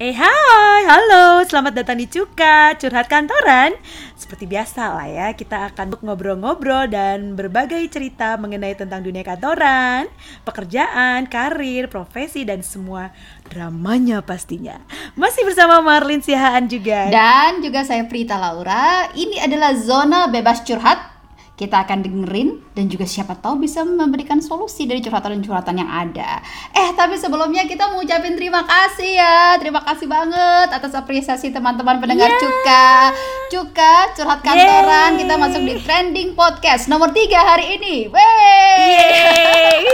Eh hai, halo, selamat datang di Cuka, curhat kantoran. Seperti biasa lah ya, kita akan ngobrol-ngobrol dan berbagai cerita mengenai tentang dunia kantoran Pekerjaan, karir, profesi, dan semua dramanya pastinya. Masih bersama Marlin Sihaan juga. Dan juga saya Prita Laura. Ini adalah zona bebas curhat kita akan dengerin dan juga siapa tahu bisa memberikan solusi dari curhatan-curhatan yang ada. Eh, tapi sebelumnya kita mau ucapin terima kasih ya. Terima kasih banget atas apresiasi teman-teman pendengar yeah. Cuka. Cuka, curhat kantoran. Yeay. Kita masuk di trending podcast nomor 3 hari ini. Wey.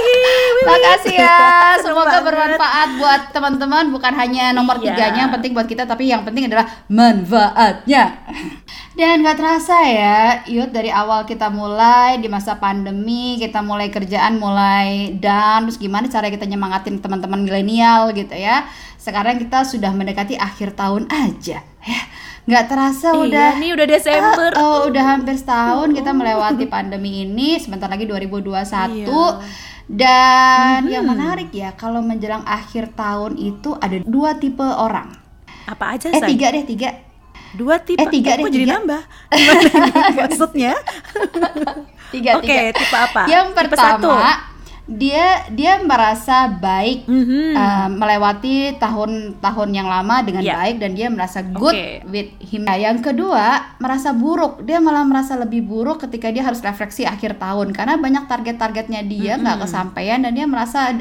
Makasih ya. Semoga bermanfaat buat teman-teman bukan hanya nomor yeah. tiganya yang penting buat kita tapi yang penting adalah manfaatnya. Dan gak terasa ya, Yud dari awal kita mulai di masa pandemi, kita mulai kerjaan mulai dan terus gimana cara kita nyemangatin teman-teman milenial gitu ya. Sekarang kita sudah mendekati akhir tahun aja ya. Nggak terasa iya, udah nih udah Desember. Uh, oh, udah hampir setahun kita melewati pandemi ini, sebentar lagi 2021. Iya. Dan mm -hmm. yang menarik ya, kalau menjelang akhir tahun itu ada dua tipe orang. Apa aja? Eh say? tiga deh tiga dua tipe eh tiga deh jadi nambah maksudnya tiga oke okay, tipe apa yang pertama dia dia merasa baik mm-hmm. uh, melewati tahun-tahun yang lama dengan yeah. baik dan dia merasa good okay. with him. Nah, yang kedua merasa buruk, dia malah merasa lebih buruk ketika dia harus refleksi akhir tahun karena banyak target-targetnya dia nggak mm-hmm. kesampaian dan dia merasa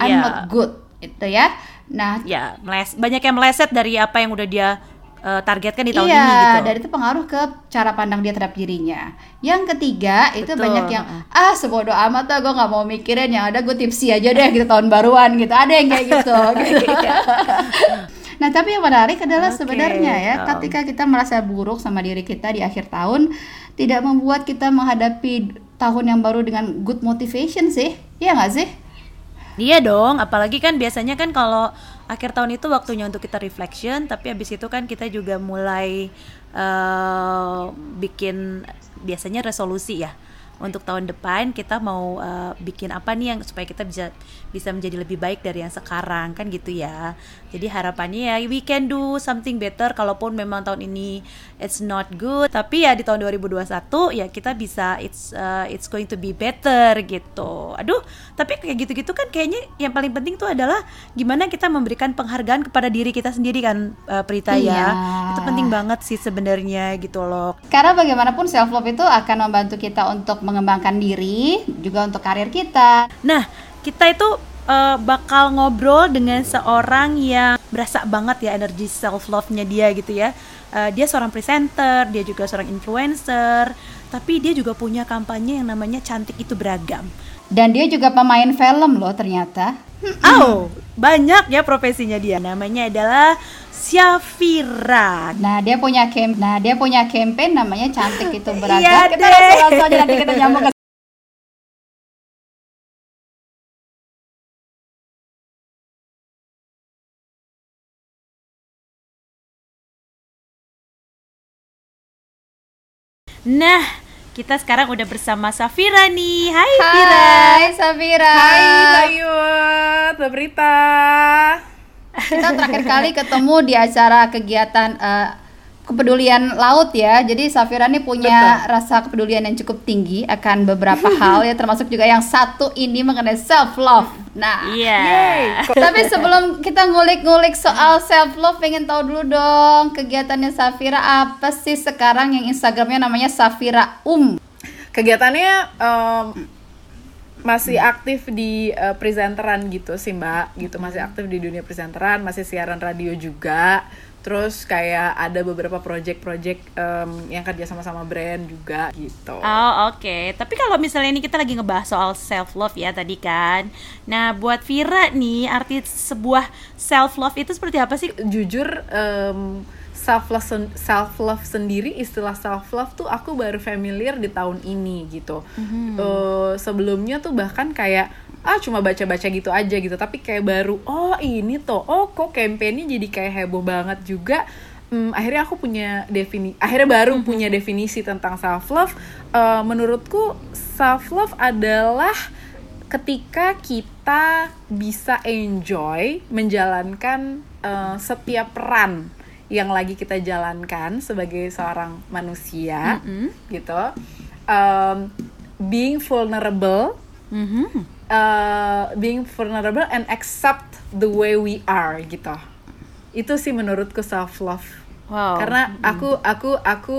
I'm yeah. not good itu ya. Nah, ya meles banyak yang meleset dari apa yang udah dia uh, targetkan di tahun iya, ini gitu. dan itu pengaruh ke cara pandang dia terhadap dirinya. Yang ketiga Betul. itu banyak yang ah sebodoh amat lah gue nggak mau mikirin yang ada gue tipsi aja deh gitu tahun baruan gitu. Ada yang kayak gitu. nah tapi yang menarik adalah okay. sebenarnya ya oh. ketika kita merasa buruk sama diri kita di akhir tahun tidak membuat kita menghadapi tahun yang baru dengan good motivation sih, iya nggak sih? Iya dong, apalagi kan biasanya kan kalau akhir tahun itu waktunya untuk kita reflection tapi habis itu kan kita juga mulai uh, bikin biasanya resolusi ya untuk tahun depan kita mau uh, bikin apa nih yang supaya kita bisa bisa menjadi lebih baik dari yang sekarang kan gitu ya jadi harapannya ya we can do something better kalaupun memang tahun ini it's not good tapi ya di tahun 2021 ya kita bisa it's uh, it's going to be better gitu aduh tapi kayak gitu-gitu kan kayaknya yang paling penting tuh adalah gimana kita memberikan penghargaan kepada diri kita sendiri kan uh, Prita ya. iya. ya itu penting banget sih sebenarnya gitu loh karena bagaimanapun self love itu akan membantu kita untuk mengembangkan diri juga untuk karir kita. Nah, kita itu uh, bakal ngobrol dengan seorang yang berasa banget ya energi self love-nya dia gitu ya. Uh, dia seorang presenter, dia juga seorang influencer, tapi dia juga punya kampanye yang namanya cantik itu beragam. Dan dia juga pemain film loh ternyata. Oh, banyak ya profesinya dia. Namanya adalah Syafira. Nah, dia punya camp. Nah, dia punya campaign namanya cantik itu beragam. Iya kita langsung aja nanti kita nyambung ke Nah, kita sekarang udah bersama Safira nih. Hai, Hai Fira. Hai Safira. Hai Bayu, Berita kita terakhir kali ketemu di acara kegiatan uh, kepedulian laut ya. Jadi Safira ini punya Betul. rasa kepedulian yang cukup tinggi akan beberapa hal ya termasuk juga yang satu ini mengenai self love. Nah, iya. Yeah. Tapi sebelum kita ngulik-ngulik soal self love, pengen tahu dulu dong kegiatannya Safira apa sih sekarang yang Instagramnya namanya Safira Um. Kegiatannya um, masih aktif di uh, presenteran gitu sih mbak gitu masih aktif di dunia presenteran masih siaran radio juga terus kayak ada beberapa project-project um, yang kerja sama-sama brand juga gitu. Oh oke, okay. tapi kalau misalnya ini kita lagi ngebahas soal self love ya tadi kan. Nah buat Vira nih arti sebuah self love itu seperti apa sih? Jujur um, self love self love sendiri istilah self love tuh aku baru familiar di tahun ini gitu mm-hmm. uh, sebelumnya tuh bahkan kayak ah cuma baca-baca gitu aja gitu tapi kayak baru oh ini tuh oh kok kampanye jadi kayak heboh banget juga um, akhirnya aku punya defini akhirnya baru mm-hmm. punya definisi tentang self love uh, menurutku self love adalah ketika kita bisa enjoy menjalankan uh, setiap peran yang lagi kita jalankan sebagai seorang manusia Mm-mm. gitu um, being vulnerable Mhm. Uh, being vulnerable and accept the way we are gitu. Itu sih menurutku self love Wow. karena aku aku aku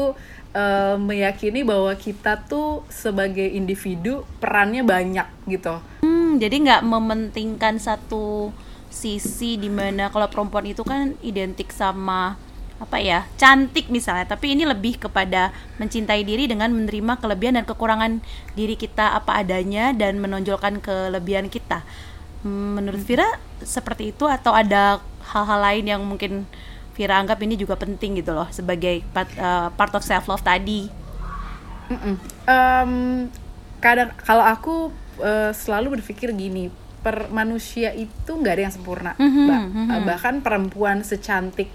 uh, meyakini bahwa kita tuh sebagai individu perannya banyak gitu. Hmm, jadi nggak mementingkan satu sisi di mana kalau perempuan itu kan identik sama apa ya cantik misalnya tapi ini lebih kepada mencintai diri dengan menerima kelebihan dan kekurangan diri kita apa adanya dan menonjolkan kelebihan kita Hmm, menurut Vira seperti itu atau ada hal-hal lain yang mungkin Vira anggap ini juga penting gitu loh sebagai part, eh, part of self love tadi. Em, kadang kalau aku eh, selalu berpikir gini per manusia itu nggak ada yang sempurna Mhm, Mbak. mhm. Eh, bahkan perempuan secantik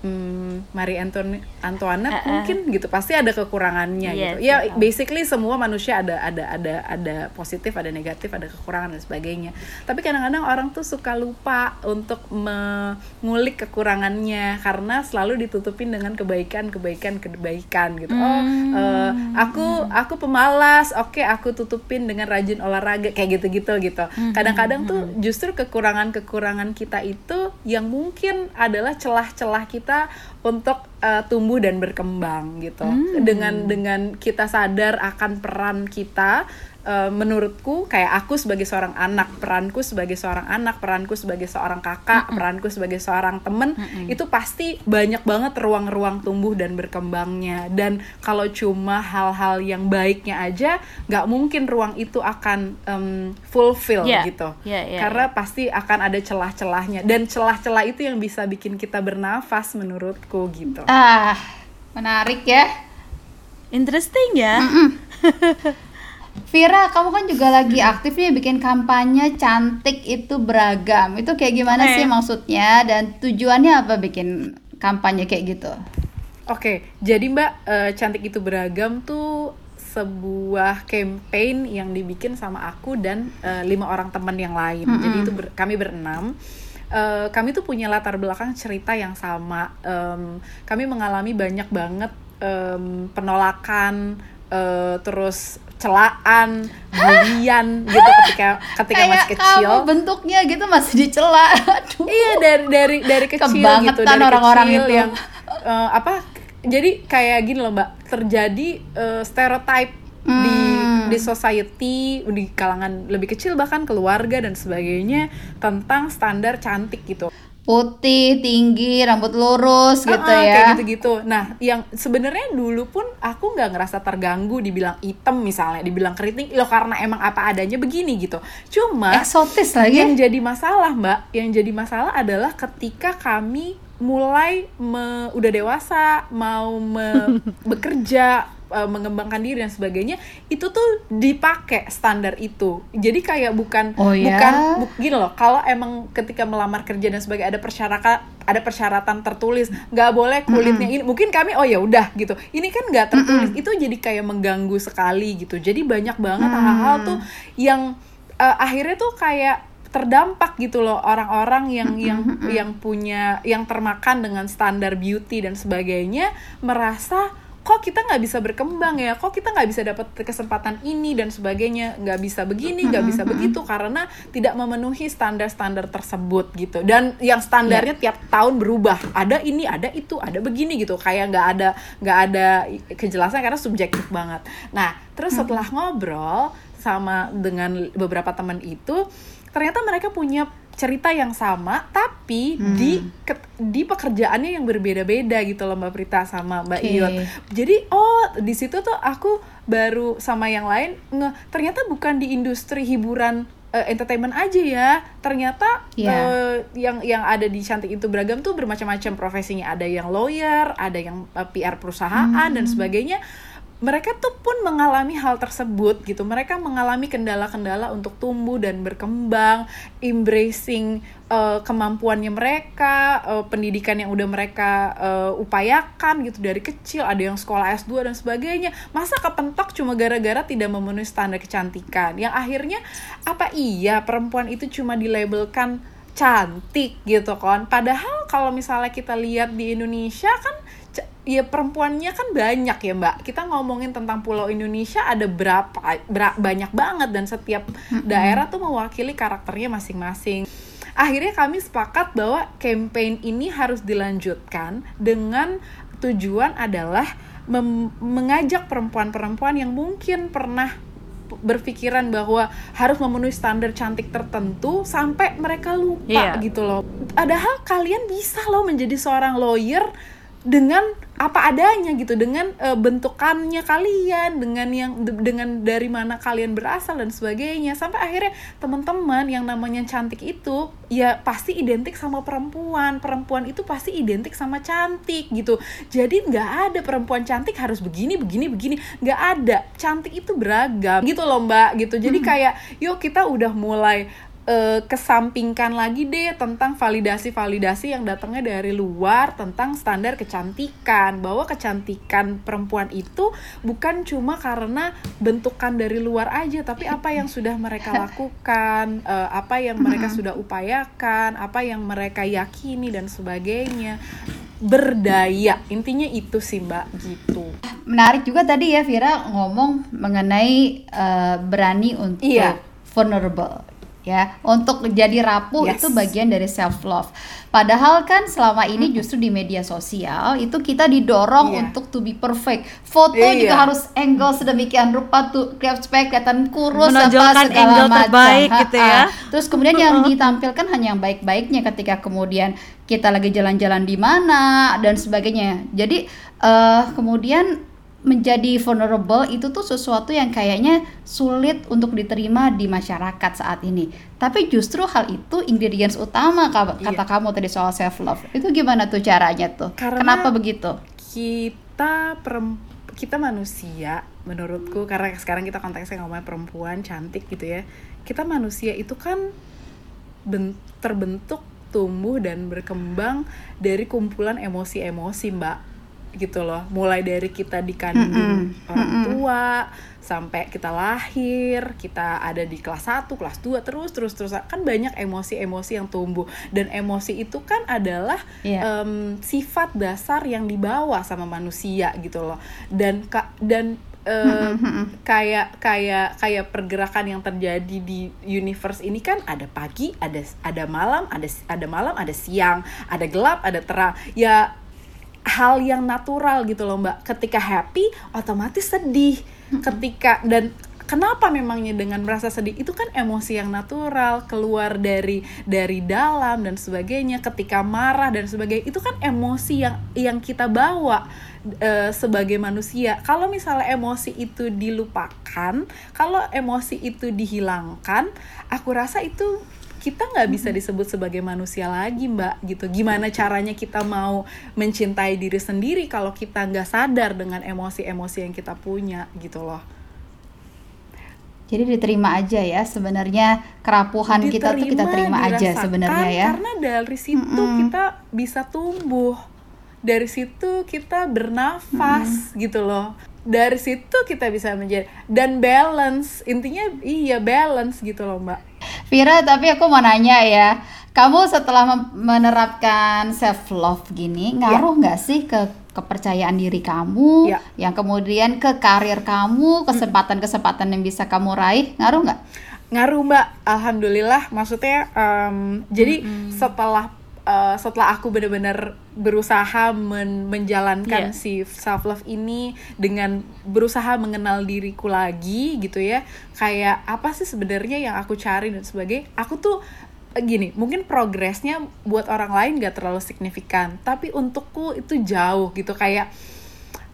hmm, Marie Antoine- Antoinette eh. mungkin gitu pasti ada kekurangannya Yes, gitu ya betul. basically semua manusia ada ada ada ada positif ada negatif ada kekurangan dan sebagainya tapi kadang-kadang orang tuh suka lupa untuk mengulik kekurangannya karena selalu ditutupin dengan kebaikan kebaikan kebaikan gitu oh Hmm. eh, aku aku pemalas oke aku tutupin dengan rajin olahraga kayak gitu-gitu gitu Hmm, kadang-kadang tuh justru kekurangan-kekurangan kita itu yang mungkin adalah celah-celah kita untuk eh, tumbuh dan berkembang gitu Hmm. dengan dengan kita sadar akan peran kita eh, menurutku kayak aku sebagai seorang anak peranku sebagai seorang anak peranku sebagai seorang kakak peranku sebagai seorang temen itu pasti banyak banget ruang-ruang tumbuh dan berkembangnya. Dan kalau cuma hal-hal yang baiknya aja nggak mungkin ruang itu akan em, fulfill Iya, gitu. Iya, iya, karena pasti akan ada celah-celahnya. Dan celah-celah itu yang bisa bikin kita bernafas menurutku gitu. Ah, menarik ya. interesting ya Vira, kamu kan juga lagi aktif nih bikin kampanye cantik itu beragam. Itu kayak gimana Oke. sih maksudnya dan tujuannya apa bikin kampanye kayak gitu? Oke, jadi Mbak, eh, cantik itu beragam tuh sebuah campaign yang dibikin sama aku dan eh, lima orang teman yang lain. Jadi itu ber- kami berenam. Eh, kami tuh punya latar belakang cerita yang sama. Em, kami mengalami banyak banget em, penolakan, eh, terus celaan, bulian gitu ketika ketika masih kecil. kamu bentuknya gitu masih dicela. Aduh. Iya dari dari dari kecil gitu dari orang-orang itu. yang eh, apa jadi kayak gini loh mbak terjadi eh, stereotype di Hmm. di society di kalangan lebih kecil bahkan keluarga dan sebagainya tentang standar cantik gitu Putih, tinggi, rambut lurus gitu ah, ya. kayak gitu-gitu nah yang sebenarnya dulu pun aku nggak ngerasa terganggu dibilang item misalnya dibilang keriting lo karena emang apa adanya begini gitu cuma Eksotis yang lagi. jadi masalah mbak yang jadi masalah adalah ketika kami mulai me- udah dewasa mau me- bekerja eh, mengembangkan diri dan sebagainya itu tuh dipakai standar itu. Jadi kayak bukan Oh ya? bukan bu- gini loh kalau emang ketika melamar kerja dan sebagainya ada persyaratan ada persyaratan tertulis nggak boleh kulitnya ini mungkin kami oh ya udah gitu. Ini kan nggak tertulis itu jadi kayak mengganggu sekali gitu. Jadi banyak banget Mm. hal-hal tuh yang eh, akhirnya tuh kayak terdampak gitu loh orang-orang yang yang yang punya yang termakan dengan standar beauty dan sebagainya merasa kok kita nggak bisa berkembang ya? Kok kita nggak bisa dapat kesempatan ini dan sebagainya? Nggak bisa begini nggak bisa begitu karena tidak memenuhi standar-standar tersebut gitu. Dan yang standarnya tiap tahun berubah. Ada ini ada itu ada begini gitu. Kayak nggak ada nggak ada kejelasan karena subjektif banget. Nah terus setelah ngobrol sama dengan beberapa teman itu ternyata mereka punya cerita yang sama tapi di ke- di pekerjaannya yang berbeda-beda gitu loh Mbak Prita sama Mbak Oke. Iyot. Jadi oh di situ tuh aku baru sama yang lain nge ternyata bukan di industri hiburan eh, entertainment aja ya. Ternyata Iya. eh, yang yang ada di cantik itu beragam tuh bermacam-macam profesinya. Ada yang lawyer, ada yang eh, PR perusahaan dan sebagainya mereka tuh pun mengalami hal tersebut gitu. Mereka mengalami kendala-kendala untuk tumbuh dan berkembang, embracing eh, kemampuannya mereka, eh, pendidikan yang udah mereka eh, upayakan gitu dari kecil. Ada yang sekolah S2 dan sebagainya. Masa kepentok cuma gara-gara tidak memenuhi standar kecantikan. Yang akhirnya apa iya perempuan itu cuma dilabelkan cantik gitu kan padahal kalau misalnya kita lihat di Indonesia kan ya perempuannya kan banyak ya mbak kita ngomongin tentang pulau Indonesia ada berapa bera- banyak banget dan setiap daerah tuh mewakili karakternya masing-masing akhirnya kami sepakat bahwa campaign ini harus dilanjutkan dengan tujuan adalah mengajak perempuan-perempuan yang mungkin pernah berpikiran bahwa harus memenuhi standar cantik tertentu sampai mereka lupa Iya. gitu loh. Padahal kalian bisa loh menjadi seorang lawyer dengan apa adanya gitu, dengan eh, bentukannya kalian, dengan yang de- dengan dari mana kalian berasal dan sebagainya. Sampai akhirnya teman-teman yang namanya cantik itu ya pasti identik sama perempuan. Perempuan itu pasti identik sama cantik gitu. Jadi nggak ada perempuan cantik harus begini, begini, begini. Nggak ada. Cantik itu beragam gitu loh mbak gitu. Jadi kayak yuk kita udah mulai eh, kesampingkan lagi deh tentang validasi-validasi yang datangnya dari luar tentang standar kecantikan. Bahwa kecantikan perempuan itu bukan cuma karena bentukan dari luar aja tapi apa yang sudah mereka lakukan eh, apa yang mereka sudah upayakan apa yang mereka yakini dan sebagainya. Berdaya. Intinya itu sih mbak gitu. Menarik juga tadi ya Vira ngomong mengenai eh, berani untuk Iya. vulnerable ya untuk jadi rapuh Yes. itu bagian dari self love padahal kan selama ini justru di media sosial itu kita didorong Iya. untuk to be perfect foto Iya. juga harus angle sedemikian rupa tuh supaya kelihatan kurus apa segala angle macam. terbaik gitu ya. Terus kemudian yang ditampilkan hanya yang baik-baiknya ketika kemudian kita lagi jalan-jalan di mana dan sebagainya jadi eh kemudian menjadi vulnerable itu tuh sesuatu yang kayaknya sulit untuk diterima di masyarakat saat ini. Tapi justru hal itu ingredients utama ka- kata kamu tadi soal self love. Itu gimana tuh caranya tuh? Karena- Kenapa begitu? kita kita manusia menurutku karena sekarang kita konteksnya ngomongin perempuan cantik gitu ya kita manusia itu kan ben- terbentuk tumbuh dan berkembang dari kumpulan emosi-emosi mbak gitu loh. Mulai dari kita dikandung orang tua sampai kita lahir kita ada di kelas 1, kelas 2 terus terus terus. Kan banyak emosi-emosi yang tumbuh. Dan emosi itu kan adalah Iya. em, sifat dasar yang dibawa sama manusia gitu loh. Dan ka- dan eh, kayak kayak kayak pergerakan yang terjadi di universe ini kan ada pagi ada ada malam ada ada malam ada siang ada gelap ada terang. Ya hal yang natural gitu loh mbak. Ketika happy otomatis sedih. Ketika dan kenapa memangnya dengan merasa sedih? Itu kan emosi yang natural keluar dari dari dalam dan sebagainya. Ketika marah dan sebagainya itu kan emosi yang yang kita bawa eh, sebagai manusia. Kalau misalnya emosi itu dilupakan kalau emosi itu dihilangkan aku rasa itu kita nggak bisa disebut sebagai manusia lagi mbak gitu. Gimana caranya kita mau mencintai diri sendiri kalau kita nggak sadar dengan emosi-emosi yang kita punya gitu loh. Jadi diterima aja ya sebenarnya kerapuhan kita tuh kita terima aja sebenarnya ya. karena dari situ kita bisa tumbuh. Dari situ kita bernafas gitu loh. Dari situ kita bisa menjadi dan balance intinya iya balance gitu loh mbak Vira, tapi aku mau nanya ya, kamu setelah menerapkan self love gini, ngaruh nggak sih ke kepercayaan diri kamu, Ya. yang kemudian ke karir kamu, kesempatan-kesempatan yang bisa kamu raih, ngaruh nggak? ngaruh mbak. Alhamdulillah maksudnya em, jadi setelah eh, setelah aku benar-benar berusaha men- menjalankan Iya. si self love ini dengan berusaha mengenal diriku lagi gitu ya kayak apa sih sebenarnya yang aku cari dan sebagainya aku tuh eh, gini mungkin progresnya buat orang lain gak terlalu signifikan tapi untukku itu jauh gitu kayak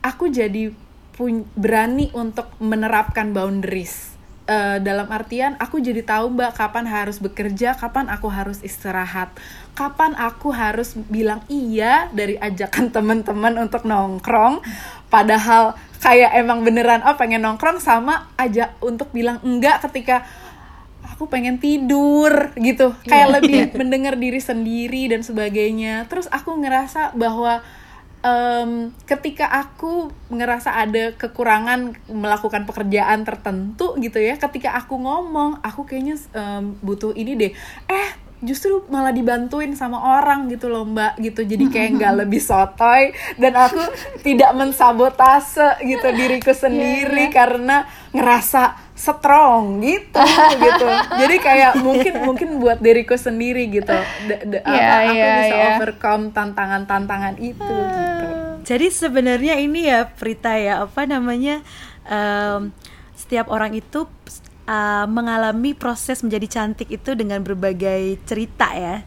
aku jadi pun berani untuk menerapkan boundaries Eh, dalam artian aku jadi tahu mbak kapan harus bekerja kapan aku harus istirahat. Kapan aku harus bilang iya dari ajakan teman-teman untuk nongkrong. Padahal kayak emang beneran oh pengen nongkrong sama aja untuk bilang enggak ketika aku pengen tidur gitu. Kayak lebih mendengar diri sendiri dan sebagainya. Terus aku ngerasa bahwa em, ketika aku ngerasa ada kekurangan melakukan pekerjaan tertentu gitu ya ketika aku ngomong aku kayaknya em, butuh ini deh. Eh justru malah dibantuin sama orang gitu loh mbak gitu. Jadi kayak nggak lebih sotoy dan aku tidak mensabotase gitu diriku sendiri karena ngerasa strong gitu gitu jadi kayak mungkin mungkin buat diriku sendiri gitu D- d- apa, Iya, aku iya, bisa iya. overcome tantangan-tantangan itu gitu Jadi sebenarnya ini ya Prita ya apa namanya em, setiap orang itu uh, mengalami proses menjadi cantik itu dengan berbagai cerita ya.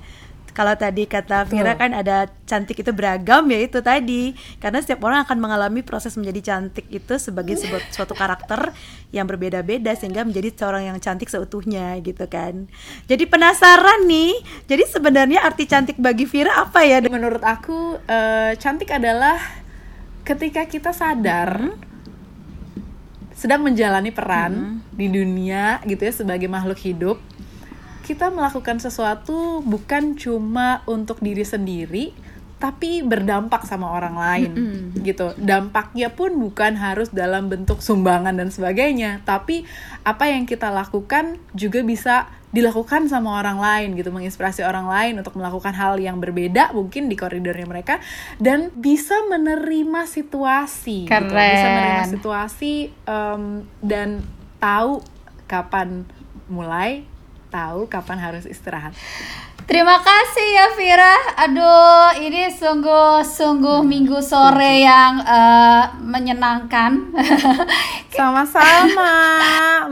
Kalau tadi kata Vira Betul. kan ada cantik itu beragam ya itu tadi karena setiap orang akan mengalami proses menjadi cantik itu sebagai sebuah suatu karakter yang berbeda-beda sehingga menjadi seorang yang cantik seutuhnya gitu kan. Jadi penasaran nih. Jadi sebenarnya arti cantik bagi Vira apa ya? menurut aku eh, cantik adalah ketika kita sadar sedang menjalani peran di dunia gitu ya sebagai makhluk hidup kita melakukan sesuatu bukan cuma untuk diri sendiri tapi berdampak sama orang lain gitu dampaknya pun bukan harus dalam bentuk sumbangan dan sebagainya tapi apa yang kita lakukan juga bisa dilakukan sama orang lain gitu menginspirasi orang lain untuk melakukan hal yang berbeda mungkin di koridornya mereka dan bisa menerima situasi gitu. bisa Keren. menerima situasi em, dan tahu kapan mulai tahu kapan harus istirahat Terima kasih ya Vira. Aduh, ini sungguh-sungguh minggu sore yang eh, menyenangkan. sama-sama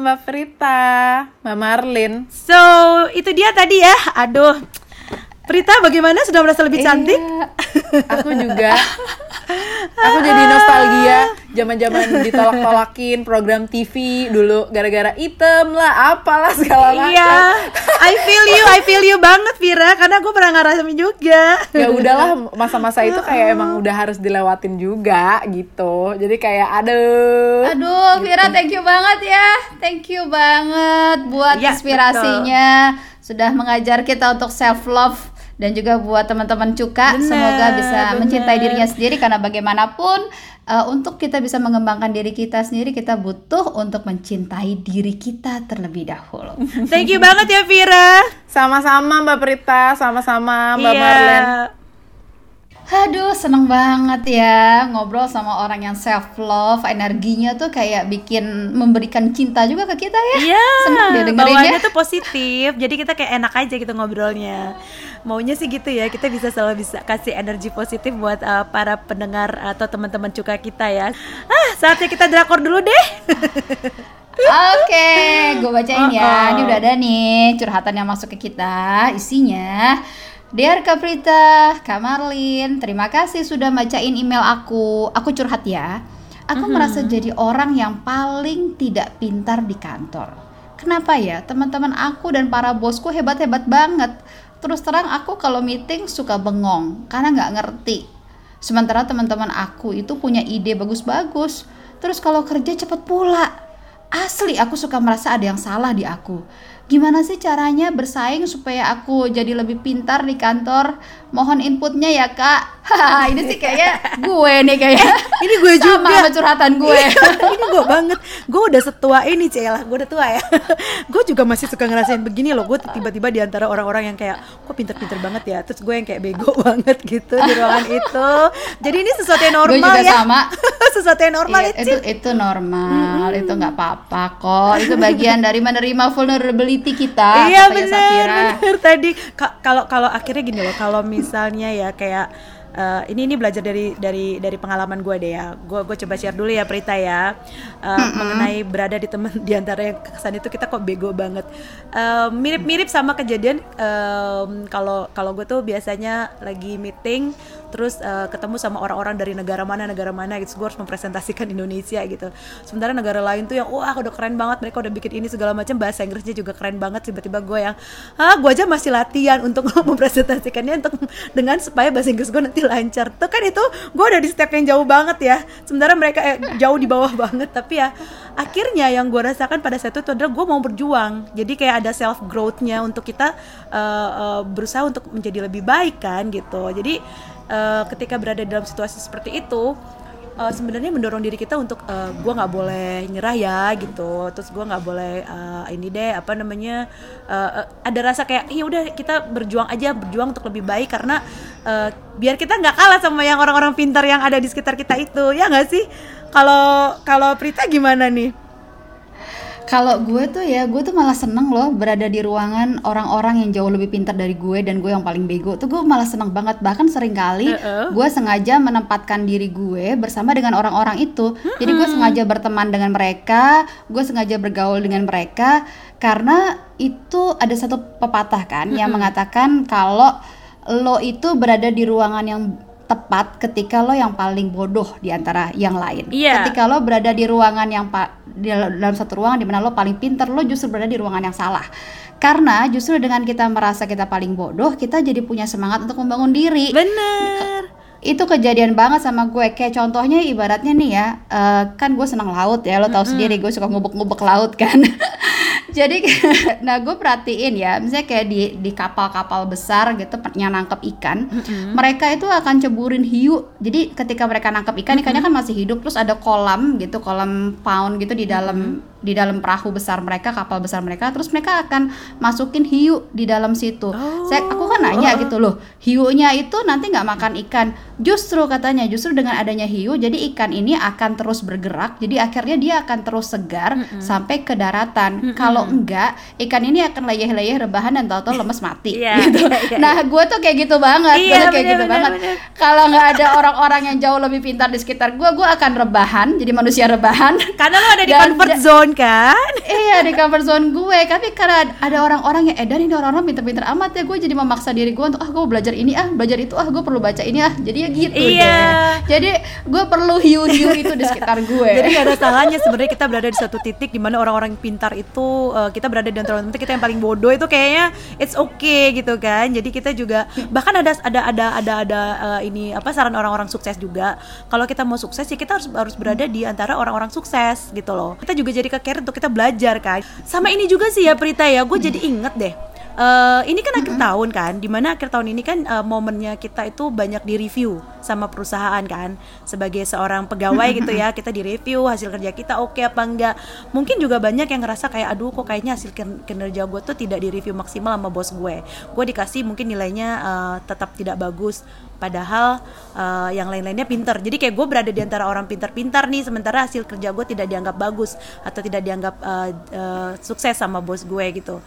Mbak Prita Mbak Marlin So, itu dia tadi ya. Aduh. Prita bagaimana sudah merasa lebih cantik? Iya. aku juga aku jadi nostalgia. Zaman-zaman ditolak-tolakin program TV dulu gara-gara item lah apalah segala macam. Iya. I feel you, I feel you banget Vira karena gue pernah ngerasain juga. ya udahlah masa-masa itu kayak emang udah harus dilewatin juga gitu. Jadi kayak aduh. Aduh, Vira thank you banget ya. Thank you banget buat Ya, inspirasinya. Sudah mengajar kita untuk self love dan juga buat teman-teman Cuka Bener, semoga bisa bener. mencintai dirinya sendiri karena bagaimanapun eh, untuk kita bisa mengembangkan diri kita sendiri kita butuh untuk mencintai diri kita terlebih dahulu. Thank you banget ya Vira. sama-sama Mbak Prita sama-sama Mbak Iya. Marlin Aduh, seneng banget ya ngobrol sama orang yang self love, energinya tuh kayak bikin memberikan cinta juga ke kita ya. Iya, seneng deh dengerinnya. bawaannya tuh positif. Jadi kita kayak enak aja gitu ngobrolnya. Maunya sih gitu ya, kita bisa selalu bisa kasih energi positif buat uh, para pendengar atau teman-teman cuka kita ya. Ah, saatnya kita drakor dulu deh. Oke, gue bacain ya. Ini udah ada nih curhatan yang masuk ke kita. Isinya, Dear Kak Prita, Kak Marlin, terima kasih sudah bacain email aku. Aku curhat ya. Aku merasa jadi orang yang paling tidak pintar di kantor. Kenapa ya? Teman-teman aku dan para bosku hebat-hebat banget. Terus terang aku kalau meeting suka bengong karena nggak ngerti. Sementara teman-teman aku itu punya ide bagus-bagus. Terus kalau kerja cepet pula. Asli aku suka merasa ada yang salah di aku. Gimana sih caranya bersaing supaya aku jadi lebih pintar di kantor? Mohon inputnya ya kak. Ini sih kayaknya gue nih kayaknya. Ini gue Sama juga. sama curhatan gue. ini gue banget. Gue udah setua ini Cela, gue udah tua ya. gue juga masih suka ngerasain begini loh. Gue tiba-tiba di antara orang-orang yang kayak, kok pinter-pinter banget ya. Terus gue yang kayak bego banget gitu di ruangan itu. Jadi ini sesuatu yang gue normal juga ya. sama. sesuatu yang normal Iya, ya, itu itu normal, itu nggak apa-apa kok. Itu bagian dari menerima vulnerability kita. iya Safira. bener tadi Ka- kalau kalau akhirnya gini loh kalau misalnya ya kayak eh, ini ini belajar dari dari dari pengalaman gue deh ya. Gue gue coba share dulu ya Prita ya. Eh, mengenai berada di teman di antara yang kesan itu kita kok bego banget. Eh, mirip-mirip sama kejadian kalau kalau gue tuh biasanya lagi meeting terus eh, ketemu sama orang-orang dari negara mana negara mana gitu. Gue harus mempresentasikan Indonesia gitu. Sementara negara lain tuh yang wah udah keren banget mereka udah bikin ini segala macam. Bahasa Inggrisnya juga keren banget. Tiba-tiba gue yang ah gue aja masih latihan untuk mempresentasikannya untuk dengan supaya bahasa Inggris gue nanti lancar. Tuh kan itu gue udah di step yang jauh banget ya. Sementara mereka eh, jauh di bawah banget. Tapi ya akhirnya yang gue rasakan pada saat itu adalah gue mau berjuang. Jadi kayak ada self growthnya untuk kita eh, eh, berusaha untuk menjadi lebih baik kan gitu. Jadi eh, ketika berada dalam situasi seperti itu uh, sebenarnya mendorong diri kita untuk uh, gue nggak boleh nyerah ya gitu. Terus gue nggak boleh uh, ini deh apa namanya uh, uh, ada rasa kayak ya udah kita berjuang aja berjuang untuk lebih baik karena uh, biar kita nggak kalah sama yang orang-orang pintar yang ada di sekitar kita itu. Ya nggak sih? Kalau kalau Prita gimana nih Kalau gue tuh ya, gue tuh malah seneng loh berada di ruangan orang-orang yang jauh lebih pintar dari gue dan gue yang paling bego. Tuh gue malah seneng banget. Bahkan sering kali Uh-uh. gue sengaja menempatkan diri gue bersama dengan orang-orang itu. Jadi gue sengaja berteman dengan mereka, gue sengaja bergaul dengan mereka karena itu ada satu pepatah kan yang mengatakan kalau lo itu berada di ruangan yang tepat ketika lo yang paling bodoh di antara yang lain. Iya. Ketika lo berada di ruangan yang pa- di dalam satu ruangan di mana lo paling pinter, lo justru berada di ruangan yang salah. Karena justru dengan kita merasa kita paling bodoh, kita jadi punya semangat untuk membangun diri. bener Itu kejadian banget sama gue. Kayak contohnya ibaratnya nih ya, eh, kan gue senang laut ya, lo tahu sendiri gue suka ngubek-ngubek laut kan. Jadi, nah gue perhatiin ya, misalnya kayak di di kapal-kapal besar gitu, yang nangkep ikan, mereka itu akan ceburin hiu. Jadi ketika mereka nangkep ikan, ikannya kan masih hidup, terus ada kolam gitu, kolam pound gitu di dalam di dalam perahu besar mereka, kapal besar mereka, terus mereka akan masukin hiu di dalam situ. Saya, aku kan nanya gitu loh, hiunya itu nanti nggak makan ikan. Justru katanya, justru dengan adanya hiu, jadi ikan ini akan terus bergerak, jadi akhirnya dia akan terus segar sampai ke daratan. Kalau enggak, ikan ini akan leyeh-leyeh rebahan dan tahu-tahu lemes mati. Iya, gitu. iya, iya, nah, gue tuh kayak gitu banget, gue tuh kayak bener, gitu bener, banget. Kalau nggak ada orang-orang yang jauh lebih pintar di sekitar gue, gue akan rebahan, jadi manusia rebahan. karena lo ada di Dan- comfort zone kan iya di comfort zone gue tapi karena ada orang-orang yang edan ini orang-orang pinter-pinter amat ya gue jadi memaksa diri gue untuk ah gue belajar ini ah belajar itu ah gue perlu baca ini ah jadi ya gitu Iya. deh jadi gue perlu hiu-hiu itu di sekitar gue Jadi gak ada salahnya sebenarnya kita berada di satu titik di mana orang-orang pintar itu uh, kita berada di antara kita yang paling bodoh itu kayaknya it's okay gitu kan. Jadi kita juga bahkan ada ada ada ada ada uh, ini apa saran orang-orang sukses juga. Kalau kita mau sukses ya kita harus harus berada di antara orang-orang sukses gitu loh. Kita juga jadi ke untuk kita belajar kan. Sama ini juga sih ya Prita ya. Gue jadi inget deh. Eh, ini kan akhir tahun kan, di mana akhir tahun ini kan eh, momennya kita itu banyak di review sama perusahaan kan, sebagai seorang pegawai gitu ya, kita di review hasil kerja kita oke apa enggak. Mungkin juga banyak yang ngerasa kayak aduh kok kayaknya hasil kin- kinerja gue tuh tidak di review maksimal sama bos gue. Gue dikasih mungkin nilainya eh, tetap tidak bagus, padahal eh, yang lain-lainnya pinter. Jadi kayak gue berada di antara orang pintar-pintar nih, sementara hasil kerja gue tidak dianggap bagus atau tidak dianggap eh, eh, sukses sama bos gue gitu.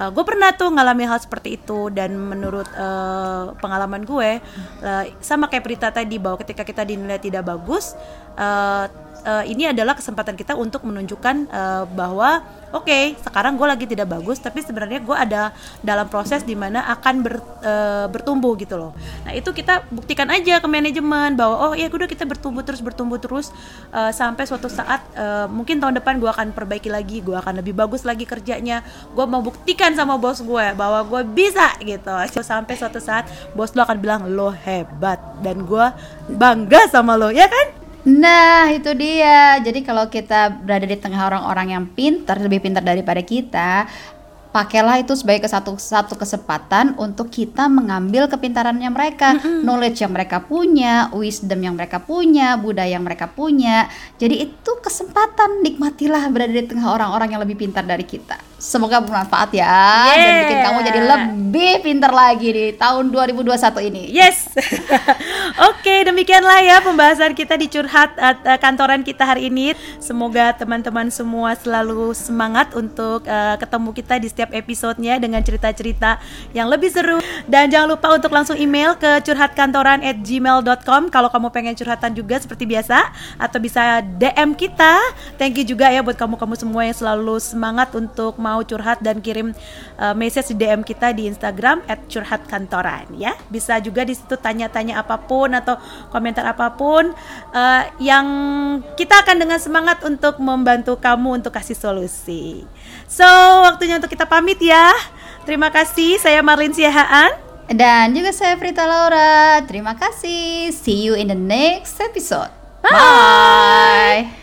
gue pernah tuh ngalami hal seperti itu dan menurut eh, pengalaman gue eh, sama kayak Prita tadi bahwa ketika kita dinilai tidak bagus eh, eh, ini adalah kesempatan kita untuk menunjukkan eh, bahwa oke sekarang gue lagi tidak bagus tapi sebenarnya gue ada dalam proses di mana akan ber- eh, bertumbuh gitu loh. Nah itu kita buktikan aja ke manajemen bahwa oh ya udah kita bertumbuh terus bertumbuh terus eh, sampai suatu saat eh, mungkin tahun depan gue akan perbaiki lagi gue akan lebih bagus lagi kerjanya. Gue mau buktikan sama bos gue bahwa gue bisa gitu. Sampai suatu saat bos lo akan bilang lo hebat dan gue bangga sama lo ya kan Nah, itu dia. Jadi kalau kita berada di tengah orang-orang yang pintar, lebih pintar daripada kita, pakailah itu sebagai satu satu kesempatan untuk kita mengambil kepintarannya mereka, knowledge yang mereka punya, wisdom yang mereka punya, budaya yang mereka punya. Jadi itu kesempatan nikmatilah berada di tengah orang-orang yang lebih pintar dari kita. Semoga bermanfaat ya dan Yeah. bikin kamu jadi lebih pintar lagi di tahun 2021 ini. Yes. Oke, demikianlah ya pembahasan kita di curhat eh, kantoran kita hari ini. Semoga teman-teman semua selalu semangat untuk eh, ketemu kita di setiap episodenya dengan cerita-cerita yang lebih seru. Dan jangan lupa untuk langsung email ke curhatkantoran@gmail.com kalau kamu pengen curhatan juga seperti biasa atau bisa DM kita. Thank you juga ya buat kamu-kamu semua yang selalu semangat untuk mau curhat dan kirim uh, message di DM kita di Instagram @curhatkantoran ya. Bisa juga di situ tanya-tanya apa pun atau komentar apa pun uh, yang kita akan dengan semangat untuk membantu kamu untuk kasih solusi. So, waktunya untuk kita pamit ya. Terima kasih. Saya Marlin Siahaan. Dan juga saya Prita Laura. Terima kasih. See you in the next episode. Bye. Bye.